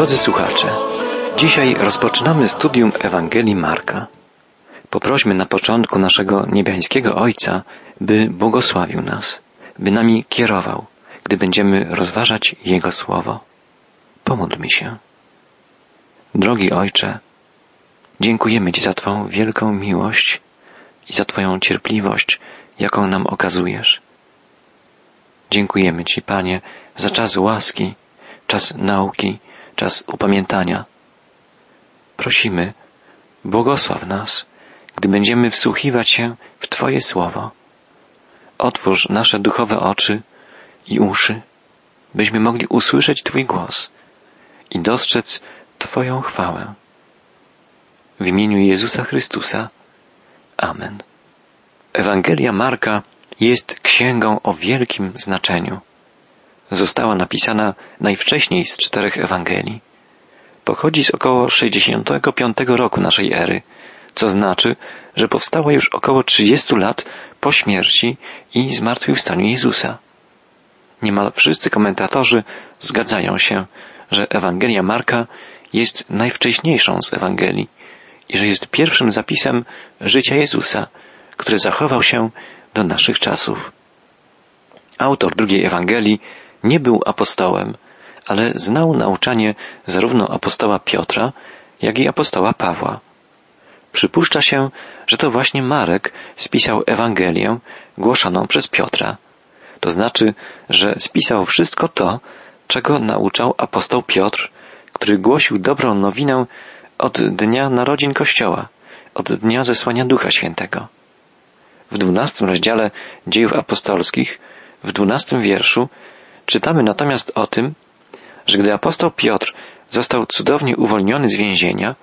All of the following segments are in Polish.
Drodzy słuchacze, dzisiaj rozpoczynamy studium Ewangelii Marka. Poprośmy na początku naszego niebiańskiego Ojca, by błogosławił nas, by nami kierował, gdy będziemy rozważać Jego Słowo. Pomódlmy się. Drogi Ojcze, dziękujemy Ci za Twą wielką miłość i za Twoją cierpliwość, jaką nam okazujesz. Dziękujemy Ci, Panie, za czas łaski, czas nauki, czas upamiętania. Prosimy, błogosław nas, gdy będziemy wsłuchiwać się w Twoje słowo. Otwórz nasze duchowe oczy i uszy, byśmy mogli usłyszeć Twój głos i dostrzec Twoją chwałę. W imieniu Jezusa Chrystusa. Amen. Ewangelia Marka jest księgą o wielkim znaczeniu. Została napisana najwcześniej z czterech Ewangelii. Pochodzi z około 65 roku naszej ery, co znaczy, że powstała już około 30 lat po śmierci i zmartwychwstaniu Jezusa. Niemal wszyscy komentatorzy zgadzają się, że Ewangelia Marka jest najwcześniejszą z Ewangelii i że jest pierwszym zapisem życia Jezusa, który zachował się do naszych czasów. Autor drugiej Ewangelii nie był apostołem, ale znał nauczanie zarówno apostoła Piotra, jak i apostoła Pawła. Przypuszcza się, że to właśnie Marek spisał Ewangelię głoszoną przez Piotra. To znaczy, że spisał wszystko to, czego nauczał apostoł Piotr, który głosił dobrą nowinę od dnia narodzin Kościoła, od dnia zesłania Ducha Świętego. W dwunastym rozdziale dziejów apostolskich, w dwunastym wierszu, czytamy natomiast o tym, że gdy apostoł Piotr został cudownie uwolniony z więzienia,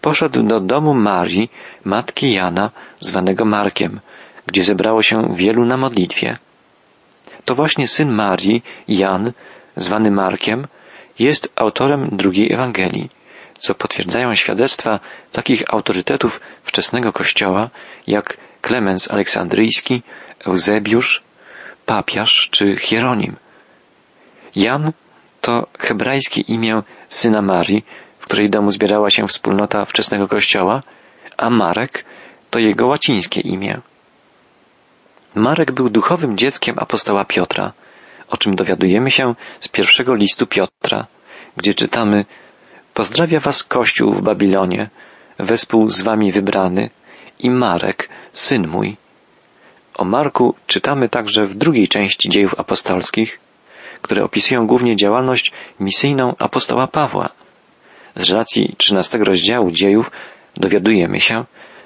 poszedł do domu Marii, matki Jana, zwanego Markiem, gdzie zebrało się wielu na modlitwie. To właśnie syn Marii, Jan, zwany Markiem, jest autorem drugiej Ewangelii, co potwierdzają świadectwa takich autorytetów wczesnego Kościoła jak Klemens Aleksandryjski, Eusebiusz, papiarz czy Hieronim. Jan to hebrajskie imię syna Marii, w której domu zbierała się wspólnota wczesnego Kościoła, a Marek to jego łacińskie imię. Marek był duchowym dzieckiem apostoła Piotra, o czym dowiadujemy się z pierwszego listu Piotra, gdzie czytamy Pozdrawia was Kościół w Babilonie, wespół z wami wybrany, i Marek, syn mój. O Marku czytamy także w drugiej części dziejów apostolskich, które opisują głównie działalność misyjną apostoła Pawła. Z relacji 13 rozdziału dziejów dowiadujemy się,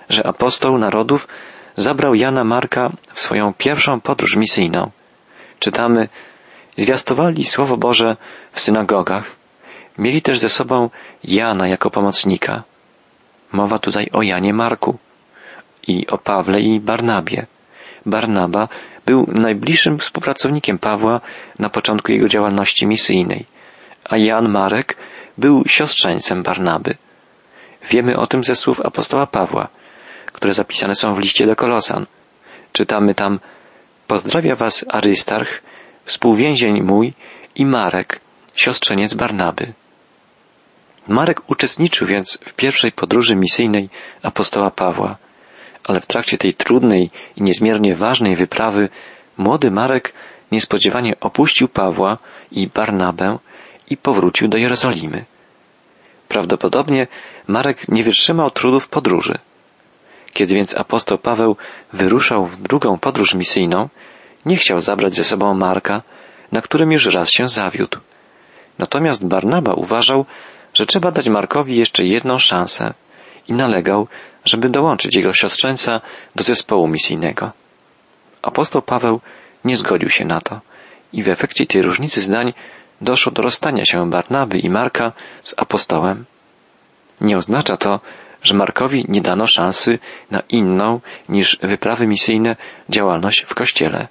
że apostoł narodów zabrał Jana Marka w swoją pierwszą podróż misyjną. Czytamy, zwiastowali Słowo Boże w synagogach, mieli też ze sobą Jana jako pomocnika. Mowa tutaj o Janie Marku i o Pawle i Barnabie. Barnaba był najbliższym współpracownikiem Pawła na początku jego działalności misyjnej, a Jan Marek był siostrzeńcem Barnaby. Wiemy o tym ze słów apostoła Pawła, które zapisane są w liście do Kolosan. Czytamy tam Pozdrawia was Arystarch, współwięzień mój i Marek, siostrzeniec Barnaby. Marek uczestniczył więc w pierwszej podróży misyjnej apostoła Pawła ale w trakcie tej trudnej i niezmiernie ważnej wyprawy młody Marek niespodziewanie opuścił Pawła i Barnabę i powrócił do Jerozolimy. Prawdopodobnie Marek nie wytrzymał trudów podróży. Kiedy więc apostoł Paweł wyruszał w drugą podróż misyjną, nie chciał zabrać ze sobą Marka, na którym już raz się zawiódł. Natomiast Barnaba uważał, że trzeba dać Markowi jeszcze jedną szansę i nalegał, żeby dołączyć jego siostrzeńca do zespołu misyjnego. Apostoł Paweł nie zgodził się na to i w efekcie tej różnicy zdań doszło do rozstania się Barnaby i Marka z apostołem. Nie oznacza to, że Markowi nie dano szansy na inną niż wyprawy misyjne działalność w Kościele.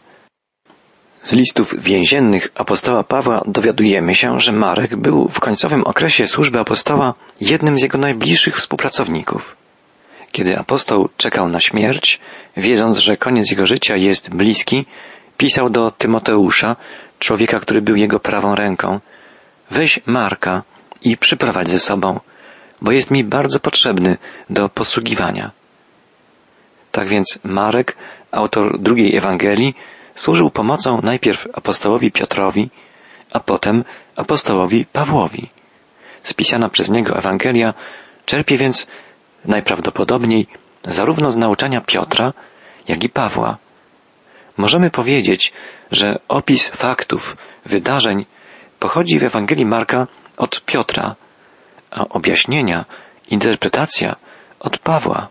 Z listów więziennych apostoła Pawła dowiadujemy się, że Marek był w końcowym okresie służby apostoła jednym z jego najbliższych współpracowników. Kiedy apostoł czekał na śmierć, wiedząc, że koniec jego życia jest bliski, pisał do Tymoteusza, człowieka, który był jego prawą ręką, weź Marka i przyprowadź ze sobą, bo jest mi bardzo potrzebny do posługiwania. Tak więc Marek, autor drugiej Ewangelii, służył pomocą najpierw apostołowi Piotrowi, a potem apostołowi Pawłowi. Spisana przez niego Ewangelia czerpie więc najprawdopodobniej zarówno z nauczania Piotra, jak i Pawła. Możemy powiedzieć, że opis faktów, wydarzeń pochodzi w Ewangelii Marka od Piotra, a objaśnienia, interpretacja od Pawła.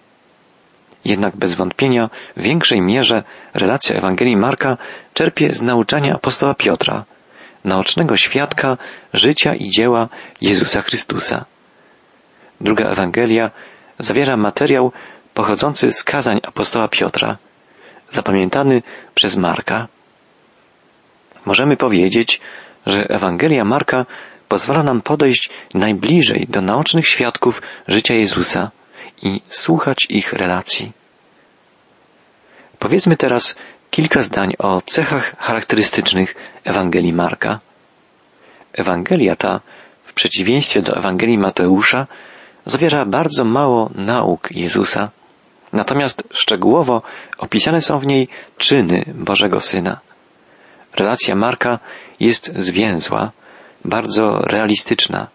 Jednak bez wątpienia w większej mierze relacja Ewangelii Marka czerpie z nauczania apostoła Piotra, naocznego świadka życia i dzieła Jezusa Chrystusa. Druga Ewangelia zawiera materiał pochodzący z kazań apostoła Piotra, zapamiętany przez Marka. Możemy powiedzieć, że Ewangelia Marka pozwala nam podejść najbliżej do naocznych świadków życia Jezusa i słuchać ich relacji. Powiedzmy teraz kilka zdań o cechach charakterystycznych Ewangelii Marka. Ewangelia ta, w przeciwieństwie do Ewangelii Mateusza, zawiera bardzo mało nauk Jezusa, natomiast szczegółowo opisane są w niej czyny Bożego Syna. Relacja Marka jest zwięzła, bardzo realistyczna.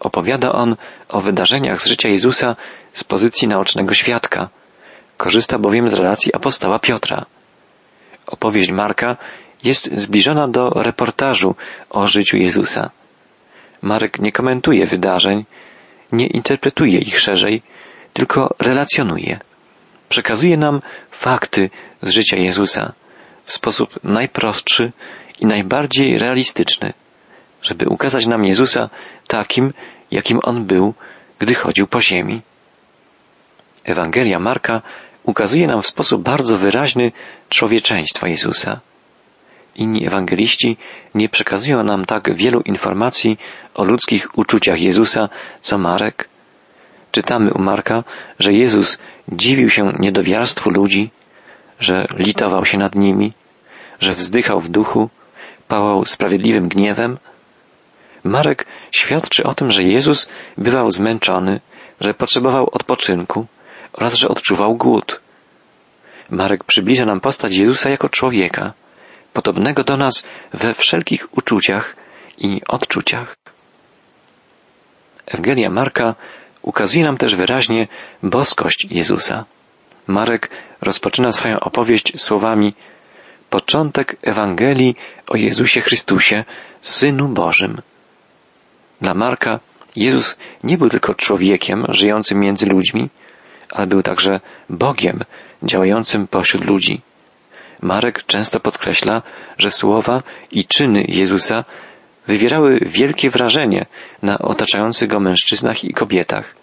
Opowiada on o wydarzeniach z życia Jezusa z pozycji naocznego świadka. Korzysta bowiem z relacji apostoła Piotra. Opowieść Marka jest zbliżona do reportażu o życiu Jezusa. Marek nie komentuje wydarzeń, nie interpretuje ich szerzej, tylko relacjonuje. Przekazuje nam fakty z życia Jezusa w sposób najprostszy i najbardziej realistyczny, żeby ukazać nam Jezusa takim, jakim On był, gdy chodził po ziemi. Ewangelia Marka ukazuje nam w sposób bardzo wyraźny człowieczeństwo Jezusa. Inni ewangeliści nie przekazują nam tak wielu informacji o ludzkich uczuciach Jezusa, co Marek. Czytamy u Marka, że Jezus dziwił się niedowiarstwu ludzi, że litował się nad nimi, że wzdychał w duchu, pałał sprawiedliwym gniewem. Marek świadczy o tym, że Jezus bywał zmęczony, że potrzebował odpoczynku oraz że odczuwał głód. Marek przybliża nam postać Jezusa jako człowieka, podobnego do nas we wszelkich uczuciach i odczuciach. Ewangelia Marka ukazuje nam też wyraźnie boskość Jezusa. Marek rozpoczyna swoją opowieść słowami początek Ewangelii o Jezusie Chrystusie, Synu Bożym. Dla Marka Jezus nie był tylko człowiekiem żyjącym między ludźmi, ale był także Bogiem działającym pośród ludzi. Marek często podkreśla, że słowa i czyny Jezusa wywierały wielkie wrażenie na otaczających go mężczyznach i kobietach,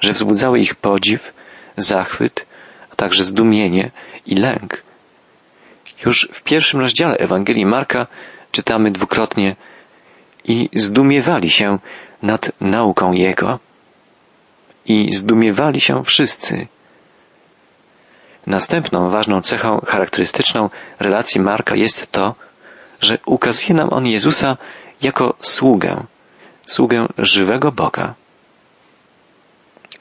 że wzbudzały ich podziw, zachwyt, a także zdumienie i lęk. Już w pierwszym rozdziale Ewangelii Marka czytamy dwukrotnie i zdumiewali się nad nauką Jego. I zdumiewali się wszyscy. Następną ważną cechą charakterystyczną relacji Marka jest to, że ukazuje nam on Jezusa jako sługę, sługę żywego Boga.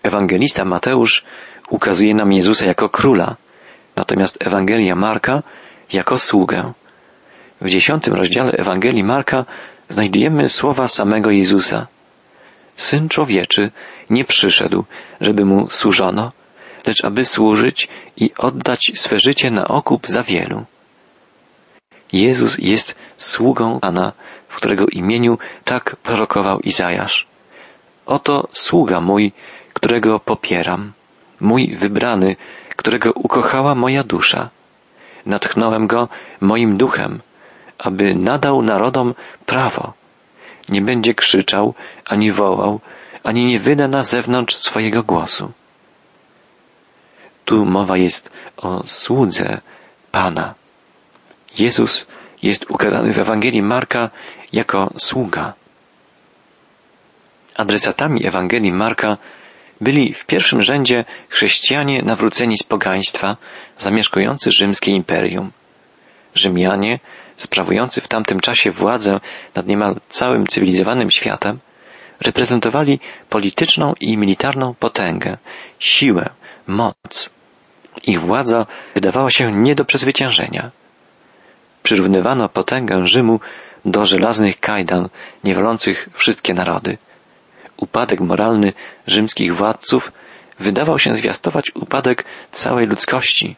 Ewangelista Mateusz ukazuje nam Jezusa jako króla, natomiast Ewangelia Marka jako sługę. W dziesiątym rozdziale Ewangelii Marka znajdujemy słowa samego Jezusa. Syn człowieczy nie przyszedł, żeby mu służono, lecz aby służyć i oddać swe życie na okup za wielu. Jezus jest sługą Pana, w którego imieniu tak prorokował Izajasz. Oto sługa mój, którego popieram, mój wybrany, którego ukochała moja dusza. Natchnąłem go moim duchem, aby nadał narodom prawo. Nie będzie krzyczał, ani wołał, ani nie wyda na zewnątrz swojego głosu. Tu mowa jest o słudze Pana. Jezus jest ukazany w Ewangelii Marka jako sługa. Adresatami Ewangelii Marka byli w pierwszym rzędzie chrześcijanie nawróceni z pogaństwa, zamieszkujący rzymskie imperium. Rzymianie, sprawujący w tamtym czasie władzę nad niemal całym cywilizowanym światem, reprezentowali polityczną i militarną potęgę, siłę, moc. Ich władza wydawała się nie do przezwyciężenia. Przyrównywano potęgę Rzymu do żelaznych kajdan niewolących wszystkie narody. Upadek moralny rzymskich władców wydawał się zwiastować upadek całej ludzkości.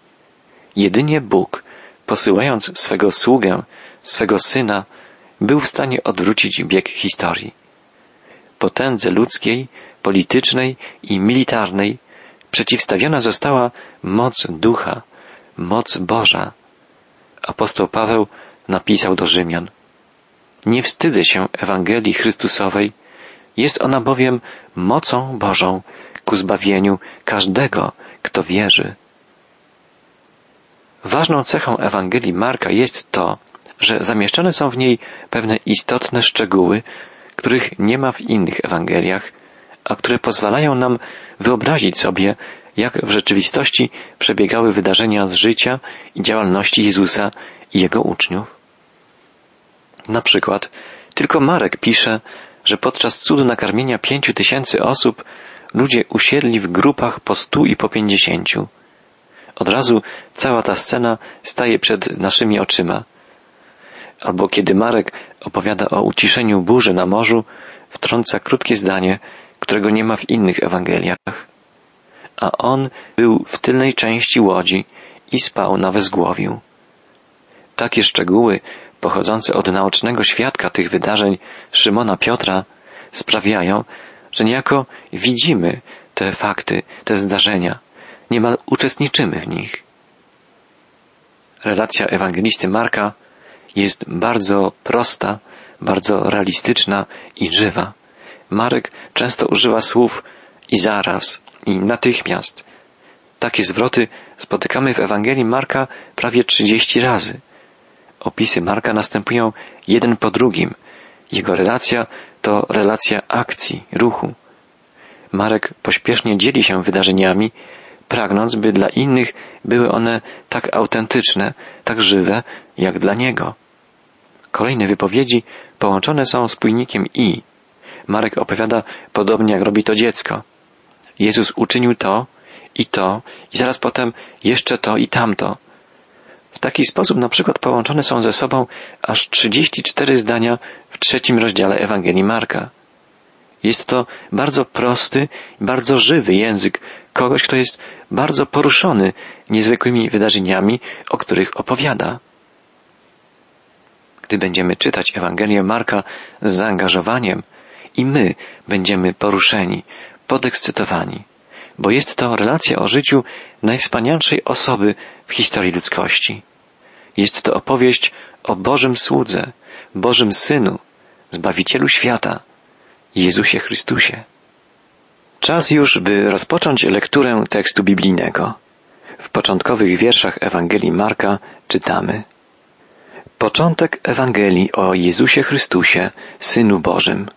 Jedynie Bóg, posyłając swego sługę, swego syna, był w stanie odwrócić bieg historii. Potędze ludzkiej, politycznej i militarnej przeciwstawiona została moc ducha, moc Boża. Apostoł Paweł napisał do Rzymian. Nie wstydzę się Ewangelii Chrystusowej, jest ona bowiem mocą Bożą ku zbawieniu każdego, kto wierzy. Ważną cechą Ewangelii Marka jest to, że zamieszczone są w niej pewne istotne szczegóły, których nie ma w innych Ewangeliach, a które pozwalają nam wyobrazić sobie, jak w rzeczywistości przebiegały wydarzenia z życia i działalności Jezusa i Jego uczniów. Na przykład, tylko Marek pisze, że podczas cudu nakarmienia pięciu tysięcy osób ludzie usiedli w grupach po stu i po pięćdziesięciu. Od razu cała ta scena staje przed naszymi oczyma. Albo kiedy Marek opowiada o uciszeniu burzy na morzu, wtrąca krótkie zdanie, którego nie ma w innych Ewangeliach. A on był w tylnej części łodzi i spał na wezgłowiu. Takie szczegóły, pochodzące od naocznego świadka tych wydarzeń Szymona Piotra, sprawiają, że niejako widzimy te fakty, te zdarzenia, niemal uczestniczymy w nich. Relacja ewangelisty Marka jest bardzo prosta, bardzo realistyczna i żywa. Marek często używa słów i zaraz, i natychmiast. Takie zwroty spotykamy w Ewangelii Marka prawie trzydzieści razy. Opisy Marka następują jeden po drugim. Jego relacja to relacja akcji, ruchu. Marek pośpiesznie dzieli się wydarzeniami, pragnąc, by dla innych były one tak autentyczne, tak żywe, jak dla niego. Kolejne wypowiedzi połączone są spójnikiem i. Marek opowiada podobnie jak robi to dziecko. Jezus uczynił to i to i zaraz potem jeszcze to i tamto. W taki sposób na przykład połączone są ze sobą aż 34 zdania w trzecim rozdziale Ewangelii Marka. Jest to bardzo prosty, bardzo żywy język kogoś, kto jest bardzo poruszony niezwykłymi wydarzeniami, o których opowiada. Gdy będziemy czytać Ewangelię Marka z zaangażowaniem, i my będziemy poruszeni, podekscytowani, bo jest to relacja o życiu najwspanialszej osoby w historii ludzkości. Jest to opowieść o Bożym Słudze, Bożym Synu, Zbawicielu świata, Jezusie Chrystusie. Czas już, by rozpocząć lekturę tekstu biblijnego. W początkowych wierszach Ewangelii Marka czytamy Początek Ewangelii o Jezusie Chrystusie, Synu Bożym.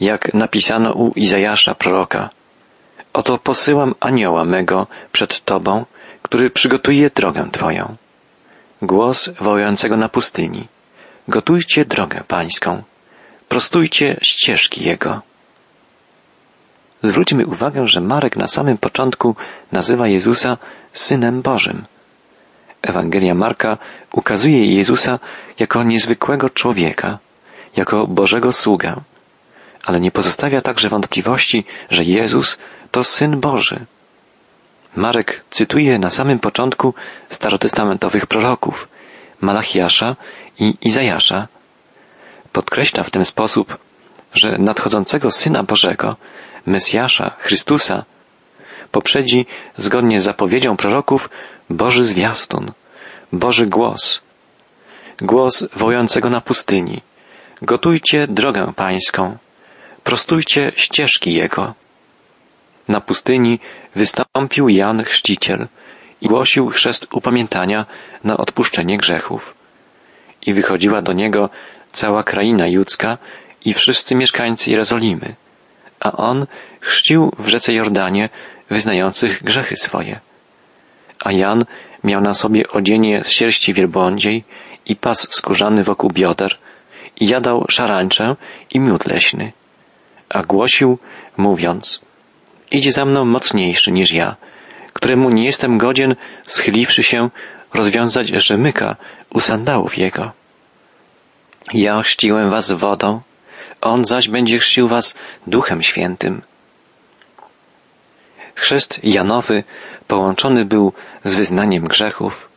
Jak napisano u Izajasza proroka. Oto posyłam anioła mego przed Tobą, który przygotuje drogę Twoją. Głos wołającego na pustyni. Gotujcie drogę pańską. Prostujcie ścieżki Jego. Zwróćmy uwagę, że Marek na samym początku nazywa Jezusa Synem Bożym. Ewangelia Marka ukazuje Jezusa jako niezwykłego człowieka, jako Bożego sługę, ale nie pozostawia także wątpliwości, że Jezus to Syn Boży. Marek cytuje na samym początku starotestamentowych proroków, Malachiasza i Izajasza. Podkreśla w ten sposób, że nadchodzącego Syna Bożego, Mesjasza, Chrystusa, poprzedzi, zgodnie z zapowiedzią proroków, Boży zwiastun, Boży głos, głos wołającego na pustyni. Gotujcie drogę pańską, prostujcie ścieżki Jego. Na pustyni wystąpił Jan Chrzciciel i głosił chrzest upamiętania na odpuszczenie grzechów. I wychodziła do niego cała kraina judzka i wszyscy mieszkańcy Jerozolimy, a on chrzcił w rzece Jordanie wyznających grzechy swoje. A Jan miał na sobie odzienie z sierści wielbłądziej i pas skórzany wokół bioder i jadał szarańczę i miód leśny. a głosił, mówiąc, idzie za mną mocniejszy niż ja, któremu nie jestem godzien, schyliwszy się, rozwiązać rzemyka u sandałów jego. Ja chrzciłem was wodą, on zaś będzie chrzcił was duchem świętym. Chrzest Janowy połączony był z wyznaniem grzechów.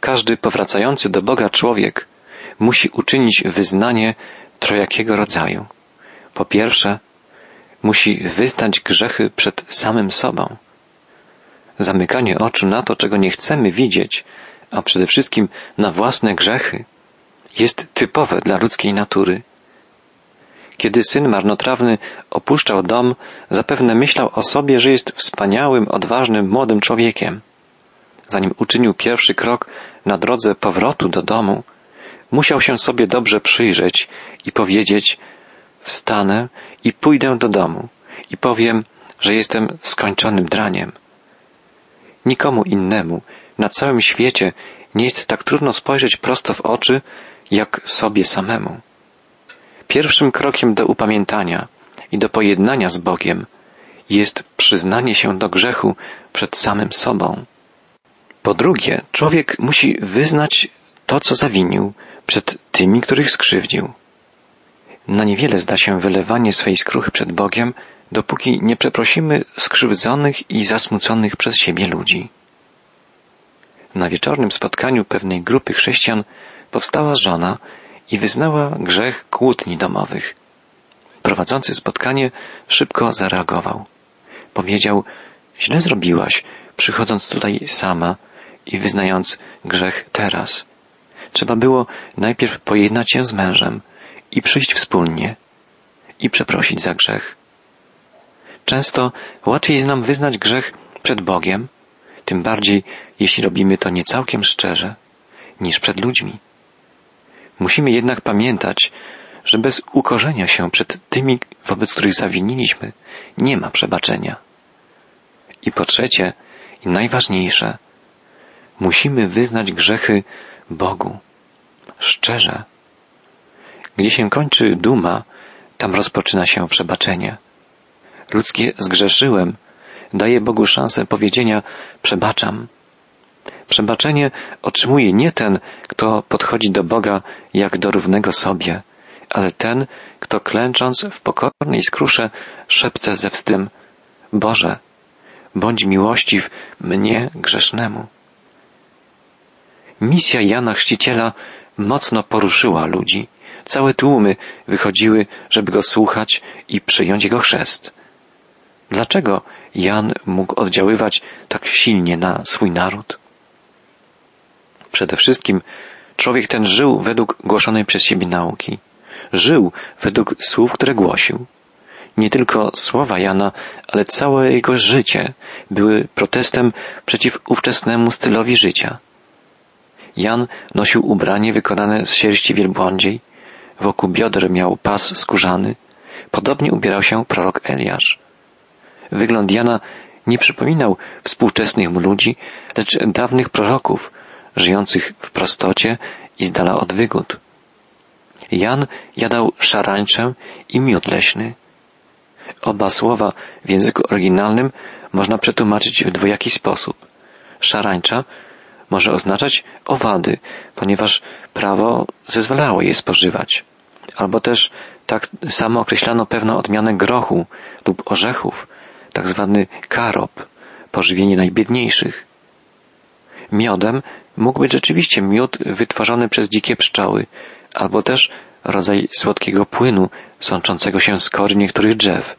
Każdy powracający do Boga człowiek musi uczynić wyznanie trojakiego rodzaju. Po pierwsze, musi wyznać grzechy przed samym sobą. Zamykanie oczu na to, czego nie chcemy widzieć, a przede wszystkim na własne grzechy, jest typowe dla ludzkiej natury. Kiedy syn marnotrawny opuszczał dom, zapewne myślał o sobie, że jest wspaniałym, odważnym, młodym człowiekiem. Zanim uczynił pierwszy krok na drodze powrotu do domu, musiał się sobie dobrze przyjrzeć i powiedzieć, wstanę i pójdę do domu i powiem, że jestem skończonym draniem. Nikomu innemu na całym świecie nie jest tak trudno spojrzeć prosto w oczy, jak sobie samemu. Pierwszym krokiem do upamiętania i do pojednania z Bogiem jest przyznanie się do grzechu przed samym sobą. Po drugie, człowiek musi wyznać to, co zawinił przed tymi, których skrzywdził. Na niewiele zda się wylewanie swej skruchy przed Bogiem, dopóki nie przeprosimy skrzywdzonych i zasmuconych przez siebie ludzi. Na wieczornym spotkaniu pewnej grupy chrześcijan powstała żona i wyznała grzech kłótni domowych. Prowadzący spotkanie szybko zareagował. Powiedział, źle zrobiłaś, przychodząc tutaj sama i wyznając grzech teraz. Trzeba było najpierw pojednać się z mężem i przyjść wspólnie i przeprosić za grzech. Często łatwiej jest nam wyznać grzech przed Bogiem, tym bardziej jeśli robimy to nie całkiem szczerze, niż przed ludźmi. Musimy jednak pamiętać, że bez ukorzenia się przed tymi, wobec których zawiniliśmy, nie ma przebaczenia. I po trzecie, i najważniejsze, musimy wyznać grzechy Bogu. Szczerze. Gdzie się kończy duma, tam rozpoczyna się przebaczenie. Ludzkie zgrzeszyłem daje Bogu szansę powiedzenia przebaczam. Przebaczenie otrzymuje nie ten, kto podchodzi do Boga jak do równego sobie, ale ten, kto klęcząc w pokornej skrusze szepce ze wstym Boże, bądź miłościw mnie grzesznemu. Misja Jana Chrzciciela mocno poruszyła ludzi. Całe tłumy wychodziły, żeby go słuchać i przyjąć jego chrzest. Dlaczego Jan mógł oddziaływać tak silnie na swój naród? Przede wszystkim człowiek ten żył według głoszonej przez siebie nauki. Żył według słów, które głosił. Nie tylko słowa Jana, ale całe jego życie były protestem przeciw ówczesnemu stylowi życia. Jan nosił ubranie wykonane z sierści wielbłądziej, wokół bioder miał pas skórzany, podobnie ubierał się prorok Eliasz. Wygląd Jana nie przypominał współczesnych mu ludzi, lecz dawnych proroków, żyjących w prostocie i z dala od wygód. Jan jadał szarańczę i miód leśny. Oba słowa w języku oryginalnym można przetłumaczyć w dwojaki sposób. Szarańcza może oznaczać owady, ponieważ prawo zezwalało je spożywać. Albo też tak samo określano pewną odmianę grochu lub orzechów, tak zwany karop, pożywienie najbiedniejszych. Miodem mógł być rzeczywiście miód wytwarzany przez dzikie pszczoły, albo też rodzaj słodkiego płynu sączącego się z kory niektórych drzew.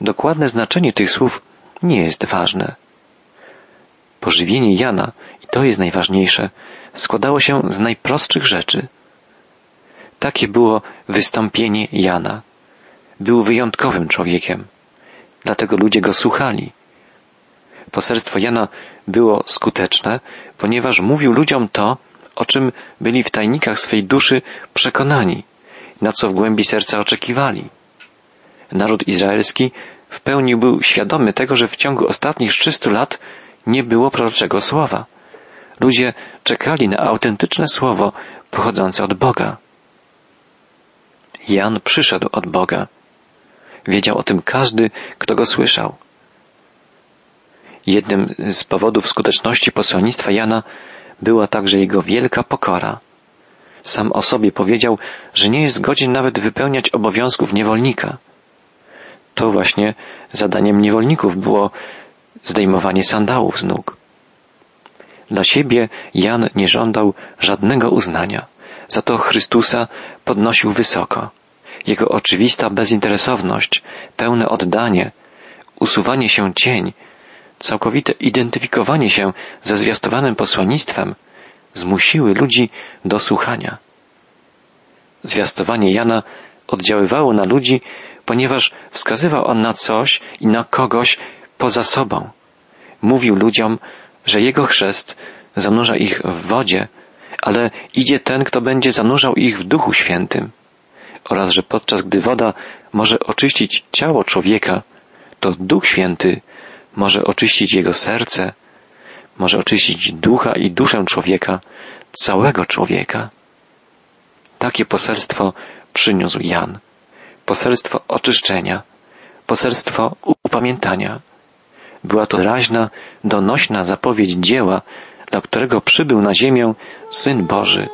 Dokładne znaczenie tych słów nie jest ważne. Pożywienie Jana, i to jest najważniejsze, składało się z najprostszych rzeczy. Takie było wystąpienie Jana. Był wyjątkowym człowiekiem. Dlatego ludzie go słuchali. Poselstwo Jana było skuteczne, ponieważ mówił ludziom to, o czym byli w tajnikach swej duszy przekonani, na co w głębi serca oczekiwali. Naród izraelski w pełni był świadomy tego, że w ciągu ostatnich 300 lat nie było proroczego słowa. Ludzie czekali na autentyczne słowo pochodzące od Boga. Jan przyszedł od Boga. Wiedział o tym każdy, kto go słyszał. Jednym z powodów skuteczności posłannictwa Jana była także jego wielka pokora. Sam o sobie powiedział, że nie jest godzien nawet wypełniać obowiązków niewolnika. To właśnie zadaniem niewolników było zdejmowanie sandałów z nóg. Dla siebie Jan nie żądał żadnego uznania. Za to Chrystusa podnosił wysoko. Jego oczywista bezinteresowność, pełne oddanie, usuwanie się cień, całkowite identyfikowanie się ze zwiastowanym posłannictwem zmusiły ludzi do słuchania. Zwiastowanie Jana oddziaływało na ludzi, ponieważ wskazywał on na coś i na kogoś poza sobą. Mówił ludziom, że jego chrzest zanurza ich w wodzie, ale idzie ten, kto będzie zanurzał ich w Duchu Świętym. Oraz, że podczas gdy woda może oczyścić ciało człowieka, to Duch Święty może oczyścić jego serce, może oczyścić ducha i duszę człowieka, całego człowieka. Takie poselstwo przyniósł Jan. Poselstwo oczyszczenia, poselstwo upamiętania. Była to raźna, donośna zapowiedź dzieła, dla którego przybył na ziemię Syn Boży,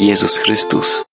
Jezus Chrystus.